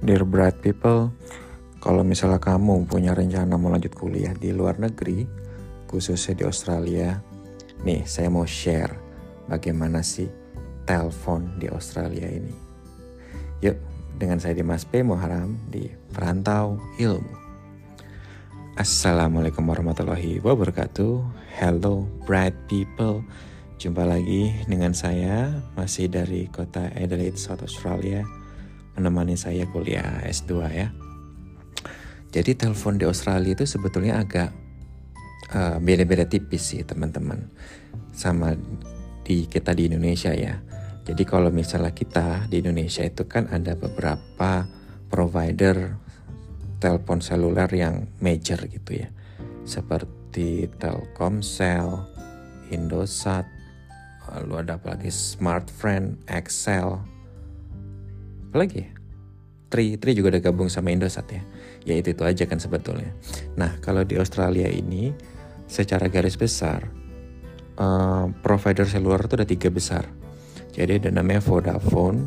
Dear bright people, kalau misalnya kamu punya rencana mau lanjut kuliah di luar negeri, khususnya di Australia, nih saya mau share bagaimana sih telepon di Australia ini. Yuk, dengan saya Dimas P. Muharam di Perantau Ilmu. Assalamualaikum warahmatullahi wabarakatuh. Hello bright people. Jumpa lagi dengan saya masih dari kota Adelaide, South Australia menemani saya kuliah S2 ya. Jadi telepon di Australia itu sebetulnya agak beda beda-beda tipis sih teman-teman sama di kita di Indonesia ya. Jadi kalau misalnya kita di Indonesia itu kan ada beberapa provider telepon seluler yang major gitu ya. Seperti Telkomsel, Indosat, lalu ada apa lagi Smartfriend, Excel, apalagi ya? Tri, Tri juga udah gabung sama Indosat ya. Ya itu itu aja kan sebetulnya. Nah kalau di Australia ini secara garis besar uh, provider seluler itu ada tiga besar. Jadi ada namanya Vodafone,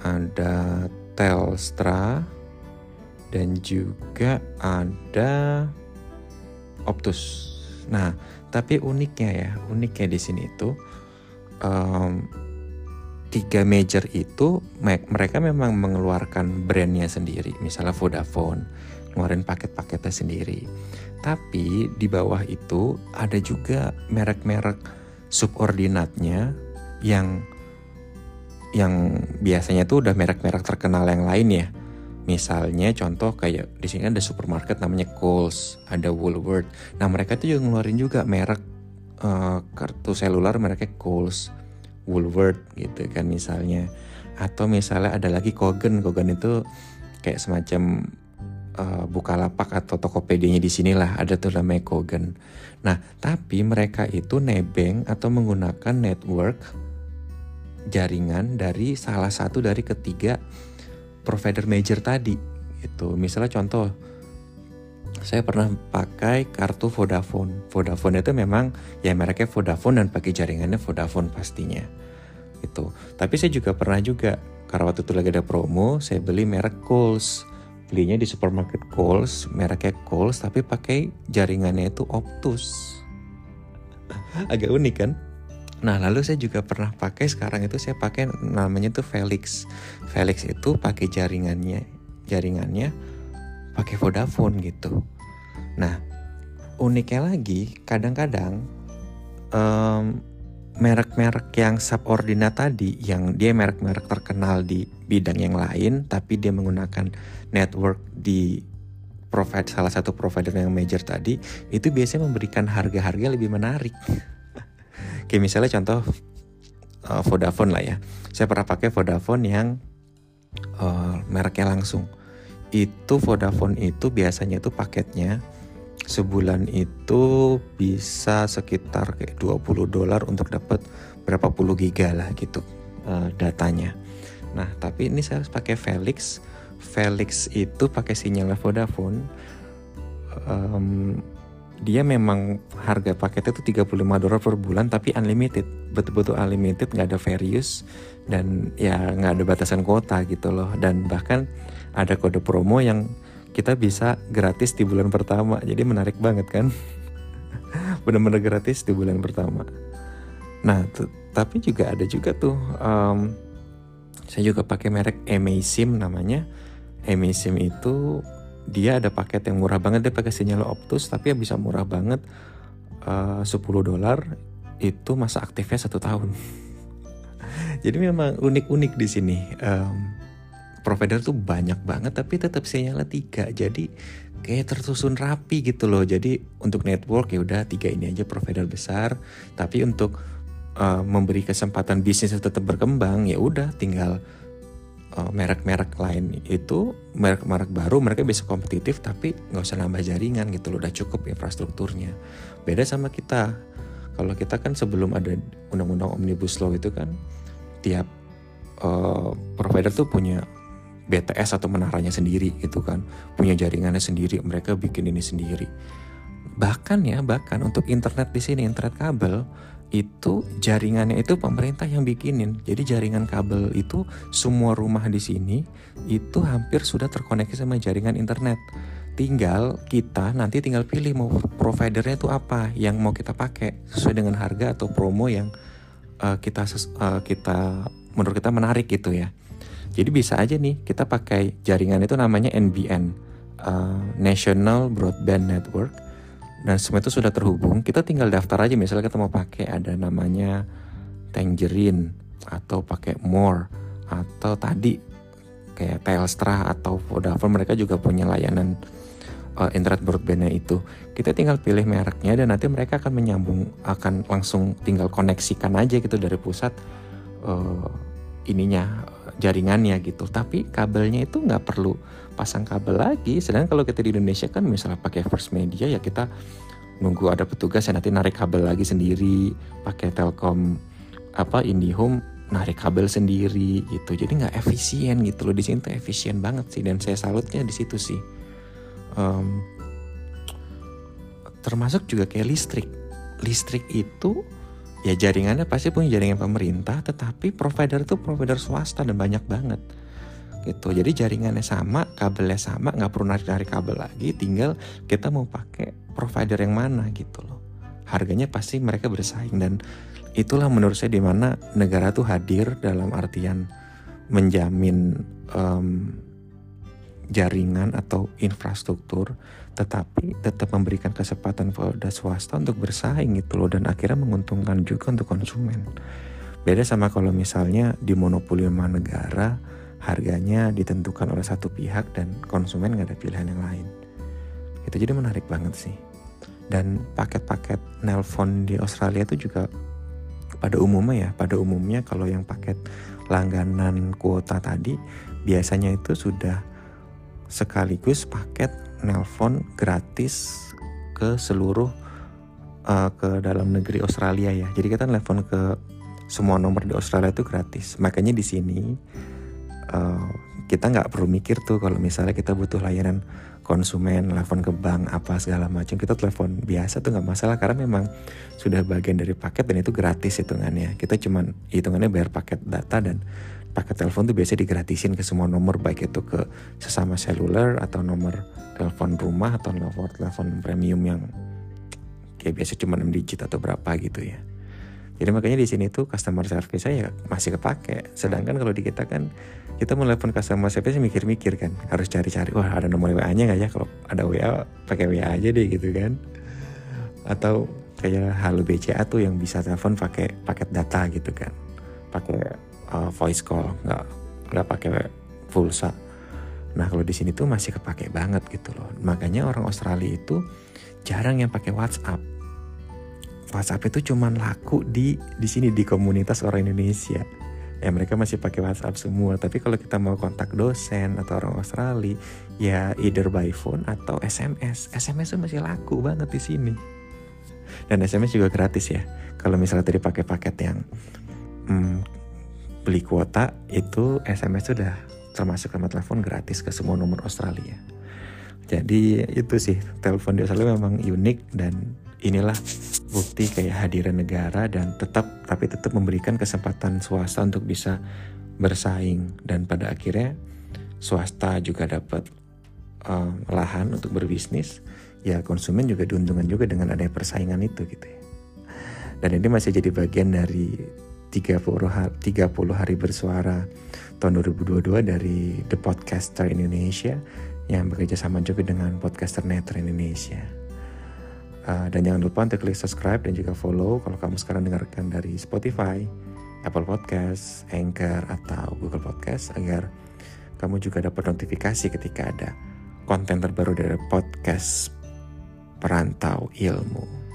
ada Telstra, dan juga ada Optus. Nah tapi uniknya ya, uniknya di sini itu um, tiga major itu mereka memang mengeluarkan brandnya sendiri. Misalnya Vodafone ngeluarin paket-paketnya sendiri. Tapi di bawah itu ada juga merek-merek subordinatnya yang yang biasanya tuh udah merek-merek terkenal yang lain ya. Misalnya contoh kayak di sini ada supermarket namanya Coles ada Woolworth. Nah mereka tuh juga ngeluarin juga merek uh, kartu seluler mereknya Coles Woolworth gitu kan misalnya atau misalnya ada lagi Kogan Kogan itu kayak semacam uh, Bukalapak atau Tokopedia-nya di sinilah ada tuh namanya Kogan. Nah, tapi mereka itu nebeng atau menggunakan network jaringan dari salah satu dari ketiga provider major tadi. Itu misalnya contoh saya pernah pakai kartu Vodafone. Vodafone itu memang ya mereknya Vodafone dan pakai jaringannya Vodafone pastinya. Itu. Tapi saya juga pernah juga karena waktu itu lagi ada promo, saya beli merek Coles. Belinya di supermarket Coles, mereknya Coles tapi pakai jaringannya itu Optus. Agak unik kan? Nah, lalu saya juga pernah pakai sekarang itu saya pakai namanya tuh Felix. Felix itu pakai jaringannya jaringannya pakai Vodafone gitu. Nah, uniknya lagi, kadang-kadang um, merek-merek yang subordinat tadi, yang dia merek-merek terkenal di bidang yang lain, tapi dia menggunakan network di provide salah satu provider yang major tadi, itu biasanya memberikan harga-harga lebih menarik. Kayak misalnya contoh uh, Vodafone lah ya. Saya pernah pakai Vodafone yang uh, mereknya langsung. Itu Vodafone itu biasanya itu paketnya sebulan itu bisa sekitar kayak 20 dolar untuk dapat berapa puluh giga lah gitu uh, datanya. Nah, tapi ini saya harus pakai Felix. Felix itu pakai sinyal Vodafone. Um, dia memang harga paketnya itu 35 dolar per bulan tapi unlimited betul-betul unlimited nggak ada various dan ya nggak ada batasan kuota gitu loh dan bahkan ada kode promo yang kita bisa gratis di bulan pertama. Jadi menarik banget kan? Bener-bener gratis di bulan pertama. Nah, tapi juga ada juga tuh um, saya juga pakai merek Amazim namanya. Amazim itu dia ada paket yang murah banget dia pakai sinyal Optus tapi yang bisa murah banget uh, 10 dolar itu masa aktifnya satu tahun. Jadi memang unik-unik di sini. Um, provider tuh banyak banget tapi tetap sinyalnya tiga jadi kayak tersusun rapi gitu loh jadi untuk network ya udah tiga ini aja provider besar tapi untuk uh, memberi kesempatan bisnis tetap berkembang ya udah tinggal merek-merek lain itu merek-merek baru mereka bisa kompetitif tapi nggak usah nambah jaringan gitu loh udah cukup infrastrukturnya. Beda sama kita. Kalau kita kan sebelum ada undang-undang omnibus law itu kan tiap uh, provider tuh punya BTS atau menaranya sendiri gitu kan. Punya jaringannya sendiri mereka bikin ini sendiri. Bahkan ya bahkan untuk internet di sini internet kabel itu jaringannya itu pemerintah yang bikinin. Jadi jaringan kabel itu semua rumah di sini itu hampir sudah terkoneksi sama jaringan internet. Tinggal kita nanti tinggal pilih mau providernya itu apa yang mau kita pakai sesuai dengan harga atau promo yang uh, kita uh, kita menurut kita menarik gitu ya. Jadi bisa aja nih kita pakai jaringan itu namanya NBN, uh, eh, National Broadband Network dan semua itu sudah terhubung. Kita tinggal daftar aja. Misalnya kita mau pakai ada namanya Tangerine atau pakai More atau tadi kayak Telstra atau Vodafone. Mereka juga punya layanan uh, internet broadbandnya itu. Kita tinggal pilih mereknya dan nanti mereka akan menyambung akan langsung tinggal koneksikan aja gitu dari pusat uh, ininya jaringannya gitu. Tapi kabelnya itu nggak perlu pasang kabel lagi. Sedangkan kalau kita di Indonesia kan misalnya pakai First Media ya kita nunggu ada petugas yang nanti narik kabel lagi sendiri pakai Telkom apa IndiHome narik kabel sendiri gitu. Jadi nggak efisien gitu loh. Di sini tuh efisien banget sih. Dan saya salutnya di situ sih. Um, termasuk juga kayak listrik. Listrik itu ya jaringannya pasti punya jaringan pemerintah tetapi provider itu provider swasta dan banyak banget. Gitu. Jadi jaringannya sama kabelnya sama nggak perlu narik narik kabel lagi tinggal kita mau pakai provider yang mana gitu loh. Harganya pasti mereka bersaing dan itulah menurut saya di mana negara tuh hadir dalam artian menjamin um, jaringan atau infrastruktur tetapi tetap memberikan kesempatan pada swasta untuk bersaing gitu loh dan akhirnya menguntungkan juga untuk konsumen beda sama kalau misalnya dimonopoli sama negara harganya ditentukan oleh satu pihak dan konsumen nggak ada pilihan yang lain. Itu jadi menarik banget sih. Dan paket-paket nelpon di Australia itu juga pada umumnya ya, pada umumnya kalau yang paket langganan kuota tadi biasanya itu sudah sekaligus paket nelpon gratis ke seluruh uh, ke dalam negeri Australia ya. Jadi kita nelpon ke semua nomor di Australia itu gratis. Makanya di sini uh, kita nggak perlu mikir tuh kalau misalnya kita butuh layanan konsumen, telepon ke bank apa segala macam kita telepon biasa tuh nggak masalah karena memang sudah bagian dari paket dan itu gratis hitungannya. Kita cuman hitungannya bayar paket data dan paket telepon tuh biasa digratisin ke semua nomor baik itu ke sesama seluler atau nomor telepon rumah atau nomor telepon premium yang kayak biasa cuma 6 digit atau berapa gitu ya. Jadi makanya di sini tuh customer service saya masih kepake. Sedangkan kalau di kita kan kita mau telepon customer service mikir-mikir kan, harus cari-cari wah ada nomor WA-nya nggak ya? Kalau ada WA pakai WA aja deh gitu kan. Atau kayak Halo BCA tuh yang bisa telepon pakai paket data gitu kan. Pakai uh, voice call, nggak nggak pakai pulsa. Nah kalau di sini tuh masih kepake banget gitu loh. Makanya orang Australia itu jarang yang pakai WhatsApp WhatsApp itu cuman laku di di sini di komunitas orang Indonesia. Ya mereka masih pakai WhatsApp semua. Tapi kalau kita mau kontak dosen atau orang Australia, ya either by phone atau SMS. SMS itu masih laku banget di sini. Dan SMS juga gratis ya. Kalau misalnya tadi pakai paket yang hmm, beli kuota, itu SMS sudah termasuk sama telepon gratis ke semua nomor Australia. Jadi itu sih telepon di Australia memang unik dan inilah bukti kayak hadiran negara dan tetap tapi tetap memberikan kesempatan swasta untuk bisa bersaing dan pada akhirnya swasta juga dapat um, lahan untuk berbisnis ya konsumen juga diuntungkan juga dengan adanya persaingan itu gitu ya. Dan ini masih jadi bagian dari 30 hari, 30 hari bersuara tahun 2022 dari The Podcaster Indonesia yang bekerja sama juga dengan Podcaster Network Indonesia. Uh, dan jangan lupa untuk klik subscribe dan juga follow kalau kamu sekarang dengarkan dari Spotify, Apple Podcast, Anchor, atau Google Podcast agar kamu juga dapat notifikasi ketika ada konten terbaru dari podcast Perantau Ilmu.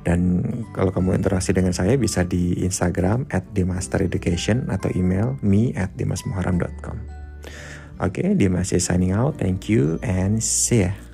Dan kalau kamu interaksi dengan saya bisa di Instagram at dimastereducation atau email me at dimasmuharam.com. Oke, okay, Dimas is signing out. Thank you and see ya.